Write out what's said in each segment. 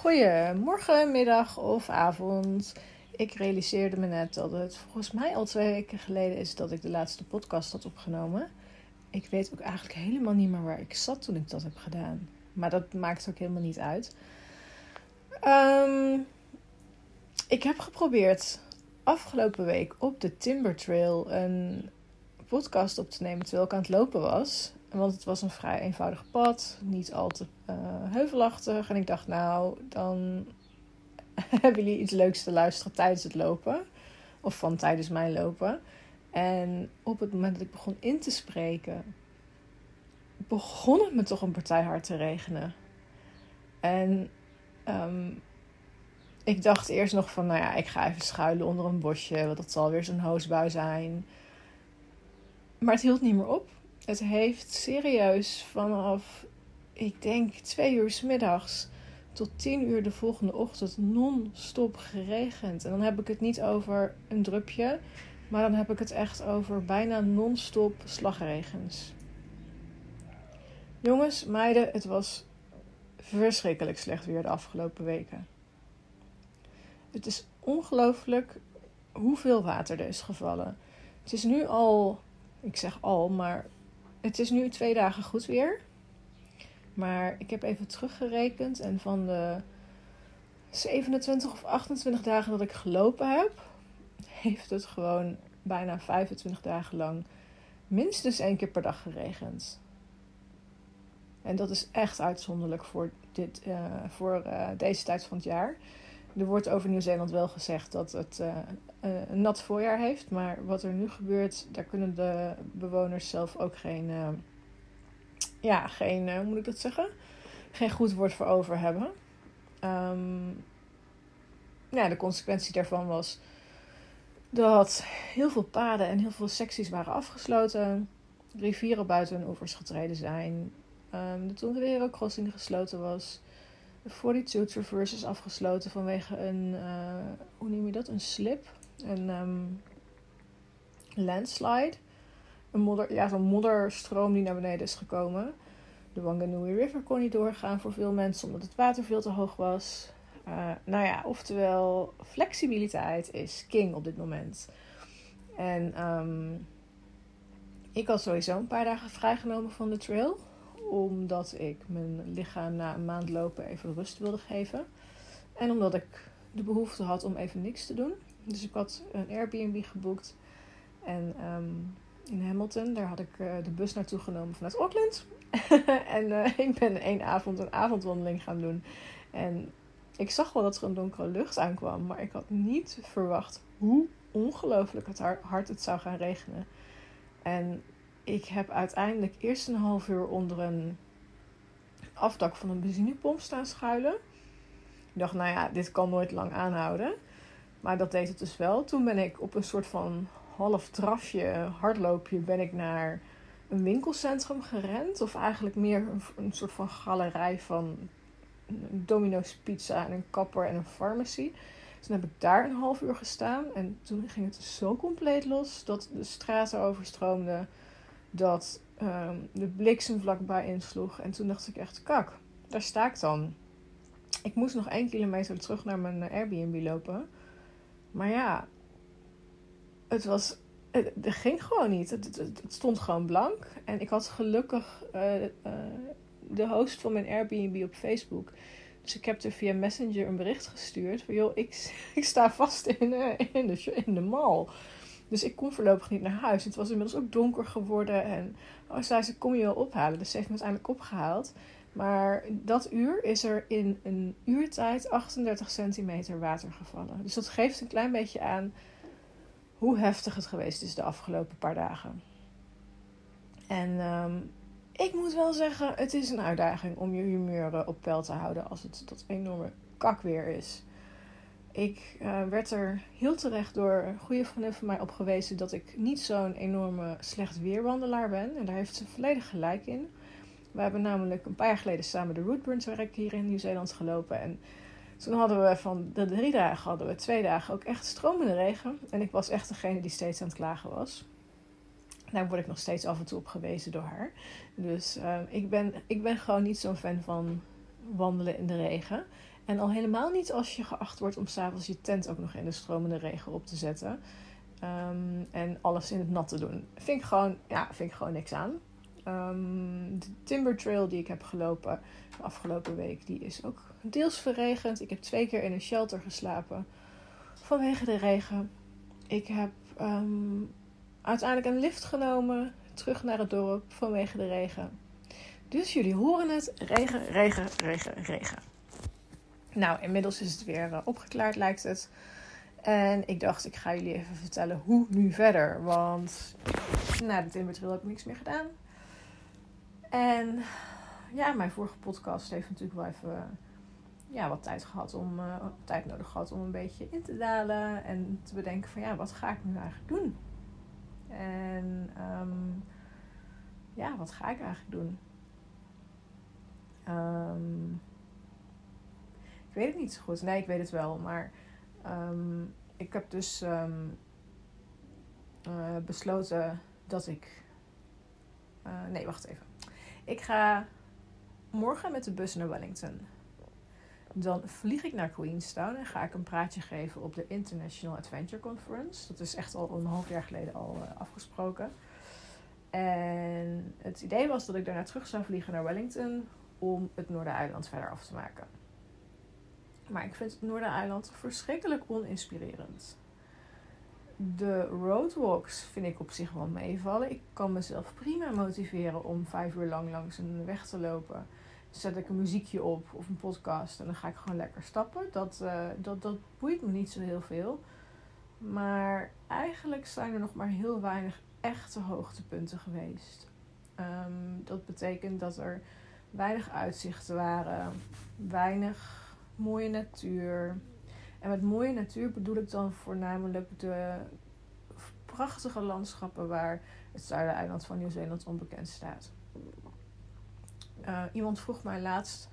Goedemorgen, middag of avond. Ik realiseerde me net dat het volgens mij al twee weken geleden is dat ik de laatste podcast had opgenomen. Ik weet ook eigenlijk helemaal niet meer waar ik zat toen ik dat heb gedaan. Maar dat maakt ook helemaal niet uit. Ehm, ik heb geprobeerd afgelopen week op de Timber Trail een podcast op te nemen terwijl ik aan het lopen was. Want het was een vrij eenvoudig pad, niet al te uh, heuvelachtig. En ik dacht, nou, dan hebben jullie iets leuks te luisteren tijdens het lopen. Of van tijdens mijn lopen. En op het moment dat ik begon in te spreken, begon het me toch een partij hard te regenen. En um, ik dacht eerst nog van, nou ja, ik ga even schuilen onder een bosje, want dat zal weer zo'n hoosbui zijn. Maar het hield niet meer op. Het heeft serieus vanaf, ik denk, twee uur s middags tot tien uur de volgende ochtend non-stop geregend. En dan heb ik het niet over een drupje, maar dan heb ik het echt over bijna non-stop slagregens. Jongens, meiden, het was verschrikkelijk slecht weer de afgelopen weken. Het is ongelooflijk hoeveel water er is gevallen. Het is nu al, ik zeg al, maar het is nu twee dagen goed weer. Maar ik heb even teruggerekend en van de 27 of 28 dagen dat ik gelopen heb, heeft het gewoon bijna 25 dagen lang minstens één keer per dag geregend. En dat is echt uitzonderlijk voor, dit, uh, voor uh, deze tijd van het jaar. Er wordt over Nieuw-Zeeland wel gezegd dat het uh, een nat voorjaar heeft. Maar wat er nu gebeurt, daar kunnen de bewoners zelf ook geen, ja, geen hoe moet ik dat zeggen? Geen goed woord voor over hebben. Um, ja, de consequentie daarvan was dat heel veel paden en heel veel secties waren afgesloten. Rivieren buiten hun oevers getreden zijn. Um, de Tongariro Crossing gesloten was. De 42 Traverse is afgesloten vanwege een, hoe noem je dat? Een slip. Een um, landslide. Een modder, ja, zo'n modderstroom die naar beneden is gekomen. De Wanganui River kon niet doorgaan voor veel mensen omdat het water veel te hoog was. Uh, nou ja, oftewel, flexibiliteit is king op dit moment. En um, ik had sowieso een paar dagen vrijgenomen van de trail omdat ik mijn lichaam na een maand lopen even rust wilde geven. En omdat ik de behoefte had om even niks te doen. Dus ik had een Airbnb geboekt. En um, in Hamilton, daar had ik uh, de bus naartoe genomen vanuit Auckland. en uh, ik ben één avond een avondwandeling gaan doen. En ik zag wel dat er een donkere lucht aankwam. Maar ik had niet verwacht hoe ongelooflijk het hard het zou gaan regenen. En ik heb uiteindelijk eerst een half uur onder een afdak van een benzinepomp staan schuilen. Ik dacht, nou ja, dit kan nooit lang aanhouden. Maar dat deed het dus wel. Toen ben ik op een soort van half drafje, hardloopje, ben ik naar een winkelcentrum gerend. Of eigenlijk meer een, soort van galerij van Domino's Pizza en een kapper en een pharmacy. Toen heb ik daar een half uur gestaan. En toen ging het zo compleet los dat de straten overstroomden dat um, de bliksem vlakbij insloeg. En toen dacht ik echt, kak, daar sta ik dan. Ik moest nog één kilometer terug naar mijn Airbnb lopen. Maar ja, het was. Het, ging gewoon niet. Het, het, stond gewoon blank. En ik had gelukkig uh, uh, de host van mijn Airbnb op Facebook. Dus ik heb er via Messenger een bericht gestuurd. Van joh, ik, ik sta vast in, uh, in, de, in de mall. Dus ik kon voorlopig niet naar huis. Het was inmiddels ook donker geworden. En oh, zei ze, kom je wel ophalen? Dus ze heeft me uiteindelijk opgehaald. Maar dat uur is er in een uurtijd 38 centimeter water gevallen. Dus dat geeft een klein beetje aan hoe heftig het geweest is de afgelopen paar dagen. En um, ik moet wel zeggen, het is een uitdaging om je humeur op peil te houden als het dat enorme kakweer is. Ik uh, werd er heel terecht door een goede vriendin van mij op gewezen dat ik niet zo'n enorme slecht weerwandelaar ben. En daar heeft ze volledig gelijk in. We hebben namelijk een paar jaar geleden samen de Rootburn Trek hier in Nieuw-Zeeland gelopen. En toen hadden we van de drie dagen hadden we twee dagen ook echt stromende regen. En ik was echt degene die steeds aan het klagen was. Daar word ik nog steeds af en toe op gewezen door haar. Dus uh, ik, ben, ik ben gewoon niet zo'n fan van wandelen in de regen. En al helemaal niet als je geacht wordt om s'avonds je tent ook nog in de stromende regen op te zetten. Ehm, en alles in het nat te doen. Vind ik gewoon, ja, vind ik gewoon niks aan. Um, de Timber Trail die ik heb gelopen de afgelopen week, die is ook deels verregend. Ik heb twee keer in een shelter geslapen vanwege de regen. Ik heb um, uiteindelijk een lift genomen terug naar het dorp vanwege de regen. Dus jullie horen het: regen, regen, regen, regen. Nou, inmiddels is het weer uh, opgeklaard, lijkt het. En ik dacht, ik ga jullie even vertellen hoe nu verder. Want na de Timbertrail heb ik niks meer gedaan. En ja, mijn vorige podcast heeft natuurlijk wel even ja, wat tijd gehad om uh, tijd nodig gehad om een beetje in te dalen en te bedenken van ja, wat ga ik nu eigenlijk doen? En um, ja, wat ga ik eigenlijk doen? Um, ik weet het niet zo goed. Nee, ik weet het wel, maar um, ik heb dus uh, besloten dat ik. Uh, nee, wacht even. Ik ga morgen met de bus naar Wellington. Dan vlieg ik naar Queenstown en ga ik een praatje geven op de International Adventure Conference. Dat is echt al een half jaar geleden al uh, afgesproken. En het idee was dat ik daarna terug zou vliegen naar Wellington om het Noordereiland verder af te maken. Maar ik vind het Noordereiland verschrikkelijk oninspirerend. De roadwalks vind ik op zich wel meevallen. Ik kan mezelf prima motiveren om vijf uur lang langs een weg te lopen zet ik een muziekje op of een podcast en dan ga ik gewoon lekker stappen. Dat, uh, dat, dat boeit me niet zo heel veel. Maar eigenlijk zijn er nog maar heel weinig echte hoogtepunten geweest. Um, dat betekent dat er weinig uitzichten waren, weinig mooie natuur. En met mooie natuur bedoel ik dan voornamelijk de prachtige landschappen waar het zuidereiland van Nieuw-Zeeland onbekend staat. Uh, iemand vroeg mij laatst: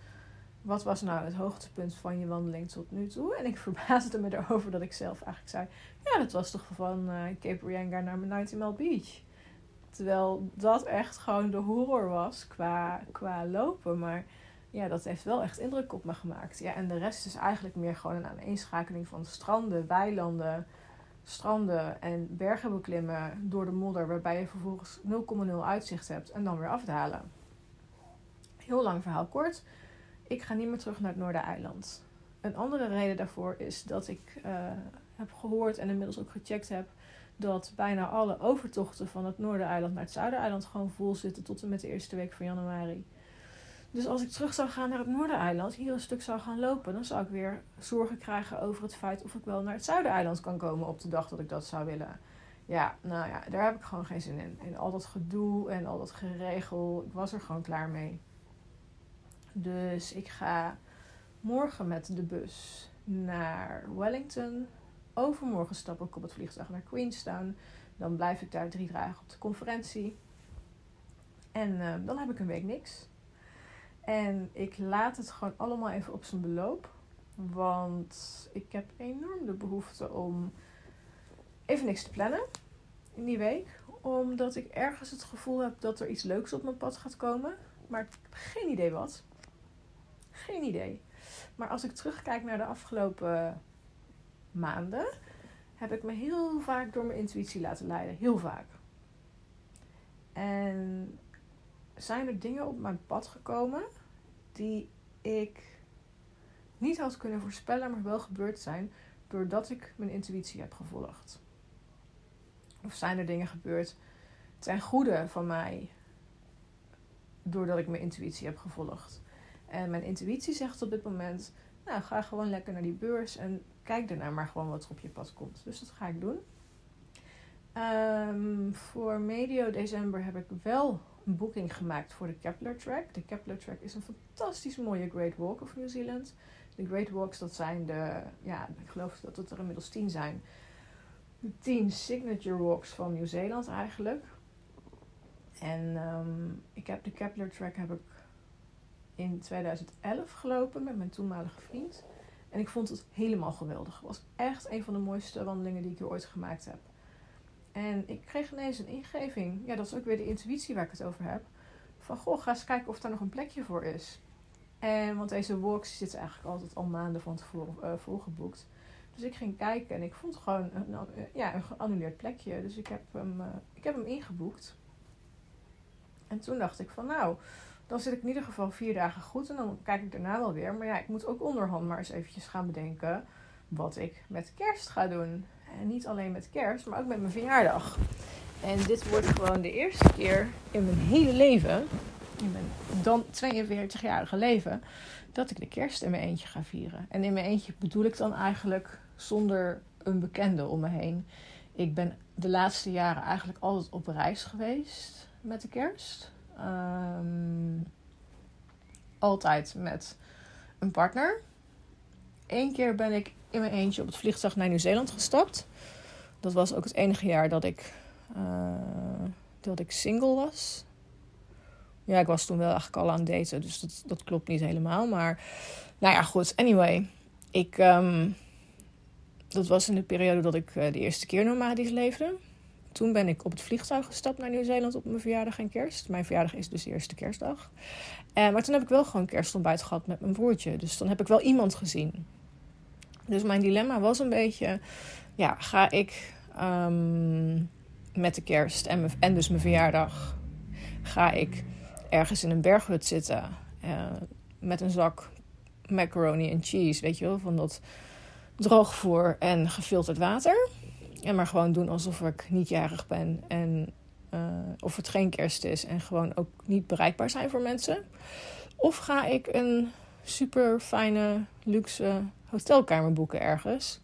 wat was nou het hoogtepunt van je wandeling tot nu toe? En ik verbaasde me erover dat ik zelf eigenlijk zei: ja, dat was toch van uh, Cape Reinga naar Nighty Mile Beach. Terwijl dat echt gewoon de horror was qua, qua lopen. Maar ja, dat heeft wel echt indruk op me gemaakt. Ja, en de rest is eigenlijk meer gewoon een aaneenschakeling van stranden, weilanden, stranden en bergen beklimmen door de modder, waarbij je vervolgens 0,0 uitzicht hebt en dan weer afdalen. Heel lang verhaal kort. Ik ga niet meer terug naar het Noordereiland. Een andere reden daarvoor is dat ik uh, heb gehoord en inmiddels ook gecheckt heb dat bijna alle overtochten van het Noordereiland naar het Zuidereiland gewoon vol zitten tot en met de eerste week van januari. Dus als ik terug zou gaan naar het Noordereiland, hier een stuk zou gaan lopen, dan zou ik weer zorgen krijgen over het feit of ik wel naar het Zuidereiland kan komen op de dag dat ik dat zou willen. Ja, nou ja, daar heb ik gewoon geen zin in. In al dat gedoe en al dat geregel. Ik was er gewoon klaar mee. Dus ik ga morgen met de bus naar Wellington. Overmorgen stap ik op het vliegtuig naar Queenstown. Dan blijf ik daar drie dagen op de conferentie. En uh, dan heb ik een week niks. En ik laat het gewoon allemaal even op zijn beloop. Want ik heb enorm de behoefte om even niks te plannen in die week. Omdat ik ergens het gevoel heb dat er iets leuks op mijn pad gaat komen. Maar ik heb geen idee wat. Geen idee. Maar als ik terugkijk naar de afgelopen maanden, heb ik me heel vaak door mijn intuïtie laten leiden. Heel vaak. En zijn er dingen op mijn pad gekomen die ik niet had kunnen voorspellen, maar wel gebeurd zijn doordat ik mijn intuïtie heb gevolgd. Of zijn er dingen gebeurd ten goede van mij doordat ik mijn intuïtie heb gevolgd? En mijn intuïtie zegt op dit moment: Nou, ga gewoon lekker naar die beurs en kijk daarna maar gewoon wat er op je pad komt. Dus dat ga ik doen. Um, voor medio december heb ik wel een boeking gemaakt voor de Kepler Track. De Kepler Track is een fantastisch mooie Great Walk of New Zealand. De Great Walks, dat zijn de, ja, ik geloof dat het er inmiddels tien zijn. De tien signature walks van Nieuw-Zeeland eigenlijk. En um, ik heb de Kepler Track heb ik in 2011 gelopen met mijn toenmalige vriend. En ik vond het helemaal geweldig. Het was echt een van de mooiste wandelingen die ik hier ooit gemaakt heb. En ik kreeg ineens een ingeving. Ja, dat is ook weer de intuïtie waar ik het over heb. Van, goh, ga eens kijken of daar nog een plekje voor is. En want deze walks zitten eigenlijk altijd al maanden van tevoren uh, volgeboekt. Dus ik ging kijken en ik vond gewoon een, ja, een geannuleerd plekje. Dus ik heb, hem, uh, ik heb hem ingeboekt. En toen dacht ik van nou, dan zit ik in ieder geval vier dagen goed. En dan kijk ik daarna wel weer. Maar ja, ik moet ook onderhand maar eens eventjes gaan bedenken wat ik met kerst ga doen. En niet alleen met kerst, maar ook met mijn verjaardag. En dit wordt gewoon de eerste keer in mijn hele leven, in mijn dan 42-jarige leven, dat ik de kerst in mijn eentje ga vieren. En in mijn eentje bedoel ik dan eigenlijk zonder een bekende om me heen. Ik ben de laatste jaren eigenlijk altijd op reis geweest met de kerst. Um, altijd met een partner. Eén keer ben ik in mijn eentje op het vliegtuig naar Nieuw-Zeeland gestapt. Dat was ook het enige jaar dat ik, uh, dat ik single was. Ja, ik was toen wel eigenlijk al aan het daten, dus dat, dat klopt niet helemaal. Maar nou ja, goed. Anyway, ik, um, dat was in de periode dat ik uh, de eerste keer nomadisch leefde. Toen ben ik op het vliegtuig gestapt naar Nieuw-Zeeland op mijn verjaardag en kerst. Mijn verjaardag is dus de eerste kerstdag. Uh, maar toen heb ik wel gewoon kerstontbijt gehad met mijn broertje. Dus dan heb ik wel iemand gezien. Dus mijn dilemma was een beetje: ja, ga ik um, met de kerst en, dus mijn verjaardag, ga ik ergens in een berghut zitten uh, met een zak macaroni en cheese, weet je wel, van dat droogvoer en gefilterd water. En maar gewoon doen alsof ik niet jarig ben en uh, of het geen kerst is en gewoon ook niet bereikbaar zijn voor mensen. Of ga ik een super fijne, luxe hotelkamer boeken ergens.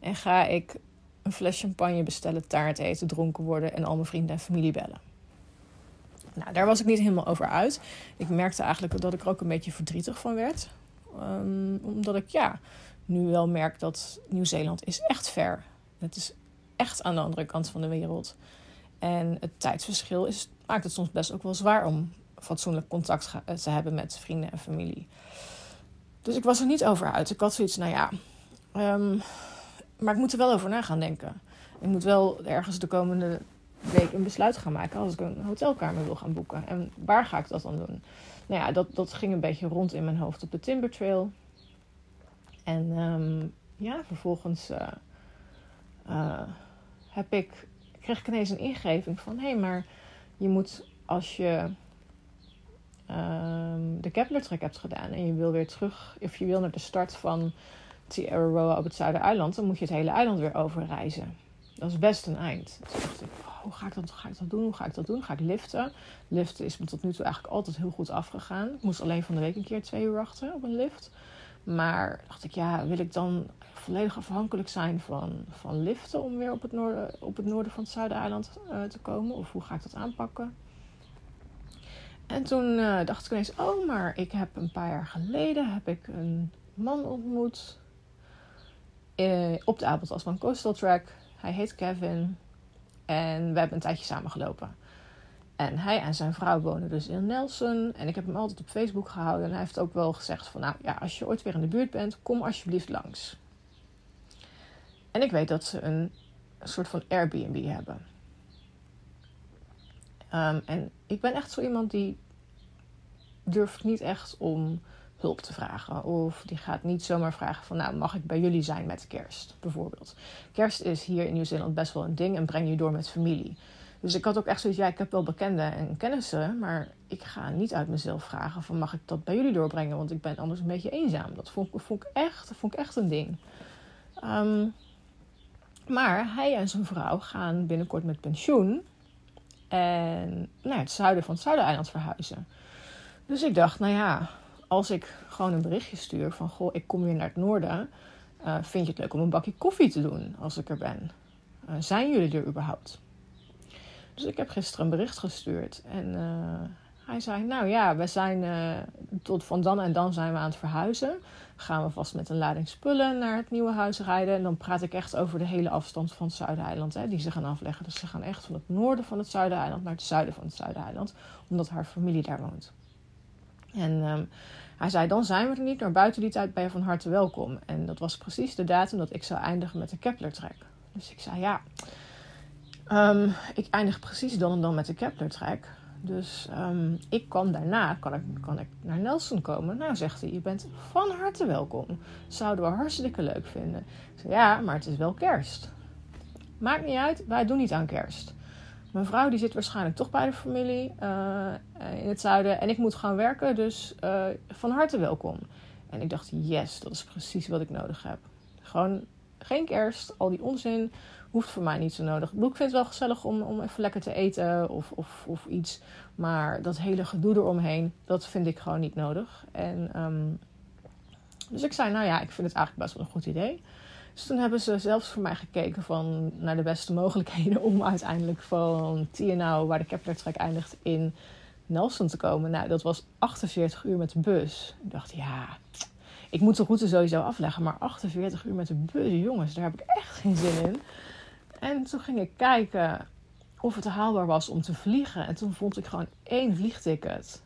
En ga ik een fles champagne bestellen, taart eten, dronken worden en al mijn vrienden en familie bellen. Nou, daar was ik niet helemaal over uit. Ik merkte eigenlijk dat ik er ook een beetje verdrietig van werd. Um, omdat ik ja, nu wel merk dat Nieuw-Zeeland is echt ver. Het is echt aan de andere kant van de wereld. En het tijdsverschil is, maakt het soms best ook wel zwaar om fatsoenlijk contact te hebben met vrienden en familie. Dus ik was er niet over uit. Ik had zoiets, nou ja. Um, maar ik moet er wel over na gaan denken. Ik moet wel ergens de komende week een besluit gaan maken als ik een hotelkamer wil gaan boeken. En waar ga ik dat dan doen? Nou ja, dat, dat ging een beetje rond in mijn hoofd op de Timber Trail. En um, ja, vervolgens uh, heb ik, kreeg ik ineens een ingeving van... hé, hey, maar je moet als je um, de Kepler Trek hebt gedaan... en je wil weer terug, of je wil naar de start van Aroa op het Zuidereiland... dan moet je het hele eiland weer overreizen. Dat is best een eind. Toen dacht ik, oh, hoe ga ik, dat, ga ik dat doen? Hoe ga ik dat doen? Ga ik liften? Liften is me tot nu toe eigenlijk altijd heel goed afgegaan. Ik moest alleen van de week een keer twee uur wachten op een lift. Maar dacht ik, ja, wil ik dan volledig afhankelijk zijn van, van liften om weer op het noorden, op het noorden van het Zuidereiland uh, te komen? Of hoe ga ik dat aanpakken? En toen uh, dacht ik ineens, oh, maar ik heb een paar jaar geleden heb ik een man ontmoet uh, op de Abeltasman Coastal Track. Hij heet Kevin en we hebben een tijdje samen gelopen. En hij en zijn vrouw wonen dus in Nelson. En ik heb hem altijd op Facebook gehouden. En hij heeft ook wel gezegd van... Nou ja, als je ooit weer in de buurt bent, kom alsjeblieft langs. En ik weet dat ze een, soort van Airbnb hebben. Um, en ik ben echt zo iemand die durft niet echt om hulp te vragen. Of die gaat niet zomaar vragen van, nou, mag ik bij jullie zijn met kerst, bijvoorbeeld. Kerst is hier in Nieuw-Zeeland best wel een ding en breng je door met familie. Dus ik had ook echt zoiets, ja, ik heb wel bekenden en kennissen, maar ik ga niet uit mezelf vragen van, mag ik dat bij jullie doorbrengen? Want ik ben anders een beetje eenzaam. Dat vond, vond ik, echt, dat vond ik echt een ding. Um, maar hij en zijn vrouw gaan binnenkort met pensioen en naar het zuiden van het Zuidereiland verhuizen. Dus ik dacht, nou ja, als ik gewoon een berichtje stuur van: Goh, ik kom weer naar het noorden. Uh, vind je het leuk om een bakje koffie te doen als ik er ben? Uh, zijn jullie er überhaupt? Dus ik heb gisteren een bericht gestuurd en uh, hij zei: Nou ja, we zijn tot van dan en dan zijn we aan het verhuizen. Gaan we vast met een lading spullen naar het nieuwe huis rijden. En dan praat ik echt over de hele afstand van het Zuideiland hè, die ze gaan afleggen. Dus ze gaan echt van het noorden van het Zuideiland naar het zuiden van het Zuideiland, omdat haar familie daar woont. En um, hij zei, dan zijn we er niet, maar buiten die tijd ben je van harte welkom. En dat was precies de datum dat ik zou eindigen met de Kepler-trek. Dus ik zei, ja, um, ik eindig precies dan en dan met de Kepler-trek. Dus um, ik kan daarna kan ik, kan ik naar Nelson komen. Nou, zegt hij, je bent van harte welkom. Zouden we hartstikke leuk vinden. Ik ja, maar het is wel kerst. Maakt niet uit, wij doen niet aan kerst. Mijn vrouw die zit waarschijnlijk toch bij de familie uh, in het zuiden. En ik moet gaan werken, dus uh, van harte welkom. En ik dacht, yes, dat is precies wat ik nodig heb. Gewoon geen kerst, al die onzin hoeft voor mij niet zo nodig. Ik vind het wel gezellig om, om even lekker te eten of, of, of iets. Maar dat hele gedoe eromheen, dat vind ik gewoon niet nodig. En, um, dus ik zei, nou ja, ik vind het eigenlijk best wel een goed idee. Dus toen hebben ze zelfs voor mij gekeken van, naar de beste mogelijkheden om uiteindelijk van TNO, waar de Kepler Trek eindigt, in Nelson te komen. Nou, dat was 48 uur met de bus. Ik dacht, ja, ik moet de route sowieso afleggen, maar 48 uur met de bus, jongens, daar heb ik echt geen zin in. En toen ging ik kijken of het haalbaar was om te vliegen. En toen vond ik gewoon één vliegticket.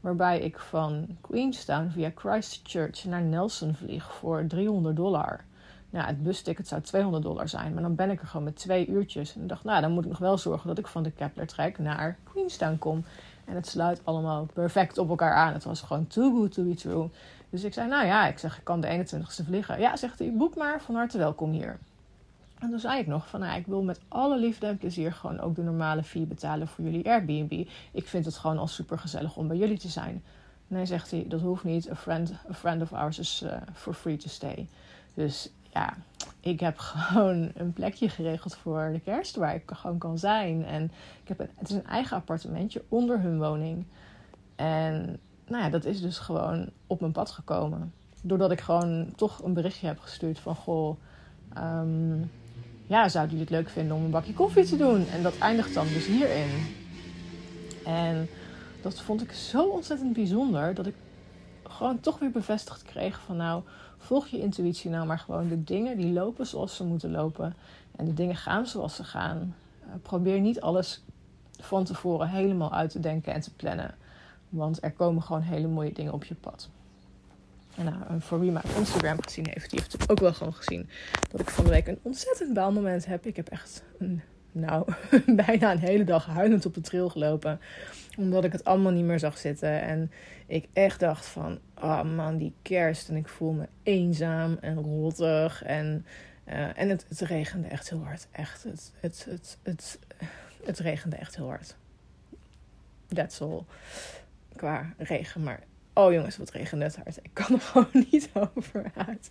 Waarbij ik van Queenstown via Christchurch naar Nelson vlieg voor 300 dollar. Nou, het busticket zou 200 dollar zijn, maar dan ben ik er gewoon met twee uurtjes. En ik dacht, nou, dan moet ik nog wel zorgen dat ik van de Kepler trek naar Queenstown kom. En het sluit allemaal perfect op elkaar aan. Het was gewoon too good to be true. Dus ik zei, nou ja, ik zeg, ik kan de 21ste vliegen. Ja, zegt hij, boek maar, van harte welkom hier. En toen zei ik nog van, nou, ik wil met alle liefde en plezier gewoon ook de normale fee betalen voor jullie Airbnb. Ik vind het gewoon al super gezellig om bij jullie te zijn. Nee, zegt hij, dat hoeft niet. A friend, a friend of ours is uh, for free to stay. Dus ja, ik heb gewoon een plekje geregeld voor de kerst waar ik gewoon kan zijn. En ik heb het is een eigen appartementje onder hun woning. En nou ja, dat is dus gewoon op mijn pad gekomen. Doordat ik gewoon toch een berichtje heb gestuurd van goh. Um, ja, zouden jullie het leuk vinden om een bakje koffie te doen? En dat eindigt dan dus hierin. En dat vond ik zo ontzettend bijzonder dat ik gewoon toch weer bevestigd kreeg van nou, volg je intuïtie nou maar gewoon. De dingen die lopen zoals ze moeten lopen. En de dingen gaan zoals ze gaan. Uh, probeer niet alles van tevoren helemaal uit te denken en te plannen. Want er komen gewoon hele mooie dingen op je pad. En nou, voor wie mij op Instagram gezien heeft, die heeft ook wel gewoon gezien dat ik van de week een ontzettend baalmoment heb. Ik heb echt, een, nou, bijna een hele dag huilend op de trail gelopen. Omdat ik het allemaal niet meer zag zitten. En ik echt dacht van, oh man, die kerst. En ik voel me eenzaam en rottig. En, uh, en het, het regende echt heel hard. Echt, het, het, het, het, het regende echt heel hard. That's all. Qua regen, maar Oh jongens, wat regent het hard. Ik kan er gewoon niet over uit.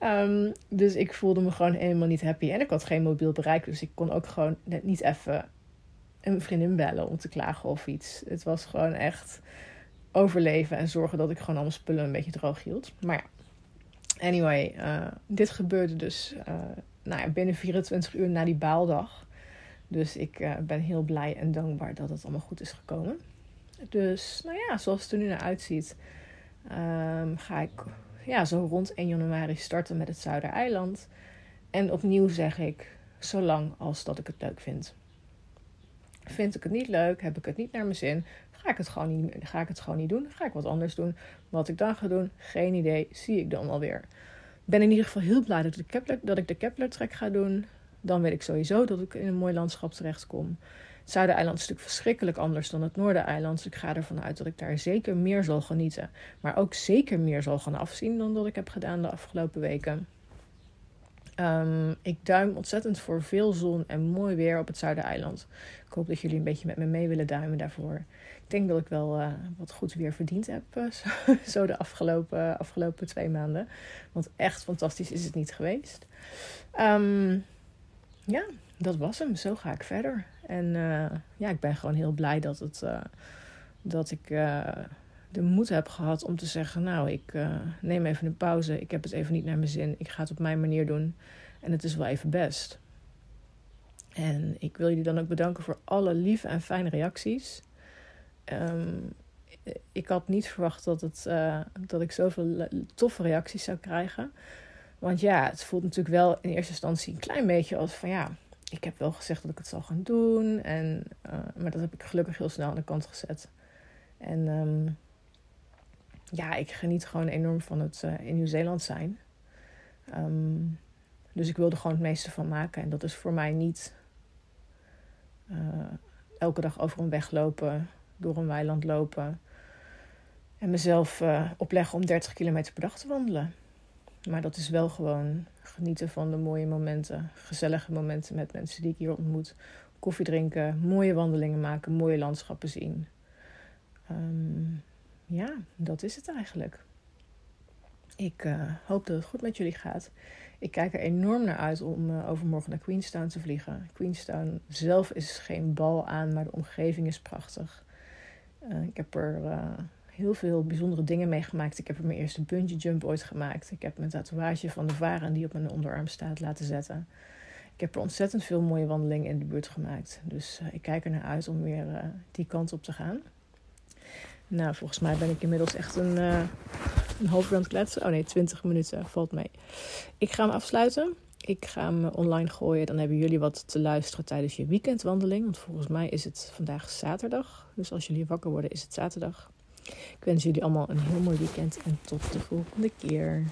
Um, dus ik voelde me gewoon helemaal niet happy. En ik had geen mobiel bereik. Dus ik kon ook gewoon net niet even een vriendin bellen om te klagen of iets. Het was gewoon echt overleven en zorgen dat ik gewoon alle spullen een beetje droog hield. Maar ja, anyway, uh, dit gebeurde dus uh, nou ja, binnen 24 uur na die baaldag. Dus ik uh, ben heel blij en dankbaar dat het allemaal goed is gekomen. Dus nou ja, zoals het er nu naar uitziet, um, ga ik ja, zo rond 1 januari starten met het Zuidereiland. En opnieuw zeg ik, zolang als dat ik het leuk vind. Vind ik het niet leuk, heb ik het niet naar mijn zin, ga ik het gewoon niet, ga ik het gewoon niet doen. Ga ik wat anders doen. Wat ik dan ga doen, geen idee, zie ik dan wel weer. Ben in ieder geval heel blij dat ik de Kepler, dat ik de Kepler trek ga doen. Dan weet ik sowieso dat ik in een mooi landschap terechtkom. Het Zuidereiland is natuurlijk verschrikkelijk anders dan het Noordereiland. Dus ik ga ervan uit dat ik daar zeker meer zal genieten. Maar ook zeker meer zal gaan afzien dan dat ik heb gedaan de afgelopen weken. Um, ik duim ontzettend voor veel zon en mooi weer op het Zuidereiland. Ik hoop dat jullie een beetje met me mee willen duimen daarvoor. Ik denk dat ik wel uh, wat goed weer verdiend heb, uh, zo, zo, de afgelopen, afgelopen twee maanden. Want echt fantastisch is het niet geweest. Um, ja, dat was hem. Zo ga ik verder. En uh, ja, ik ben gewoon heel blij dat, het, uh, dat ik uh, de moed heb gehad om te zeggen: Nou, ik neem even een pauze. Ik heb het even niet naar mijn zin. Ik ga het op mijn manier doen. En het is wel even best. En ik wil jullie dan ook bedanken voor alle lieve en fijne reacties. Um, ik had niet verwacht dat, het, dat ik zoveel toffe reacties zou krijgen. Want ja, het voelt natuurlijk wel in eerste instantie een klein beetje als van ja ik heb wel gezegd dat ik het zal gaan doen. En, uh, maar dat heb ik gelukkig heel snel aan de kant gezet. En um, ja, ik geniet gewoon enorm van het uh, in Nieuw-Zeeland zijn. Um, dus ik wilde gewoon het meeste van maken. En dat is voor mij niet. Uh, elke dag over een weg lopen, door een weiland lopen. En mezelf opleggen om 30 kilometer per dag te wandelen. Maar dat is wel gewoon genieten van de mooie momenten, gezellige momenten met mensen die ik hier ontmoet. Koffie drinken, mooie wandelingen maken, mooie landschappen zien. Um, ja, dat is het eigenlijk. Ik uh, hoop dat het goed met jullie gaat. Ik kijk er enorm naar uit om uh, overmorgen naar Queenstown te vliegen. Queenstown zelf is geen bal aan, maar de omgeving is prachtig. Uh, ik heb er heel veel bijzondere dingen meegemaakt. Ik heb mijn eerste bungee jump ooit gemaakt. Ik heb mijn tatoeage van de varen die op mijn onderarm staat laten zetten. Ik heb er ontzettend veel mooie wandelingen in de buurt gemaakt. Dus ik kijk er naar uit om weer die kant op te gaan. Nou, volgens mij ben ik inmiddels echt een, uh, een half uur kletsen. Oh nee, 20 minuten valt mee. Ik ga hem afsluiten. Ik ga hem online gooien. Dan hebben jullie wat te luisteren tijdens je weekendwandeling. Want volgens mij is het vandaag zaterdag. Dus als jullie wakker worden, is het zaterdag. Ik wens jullie allemaal een heel mooi weekend en tot de volgende keer.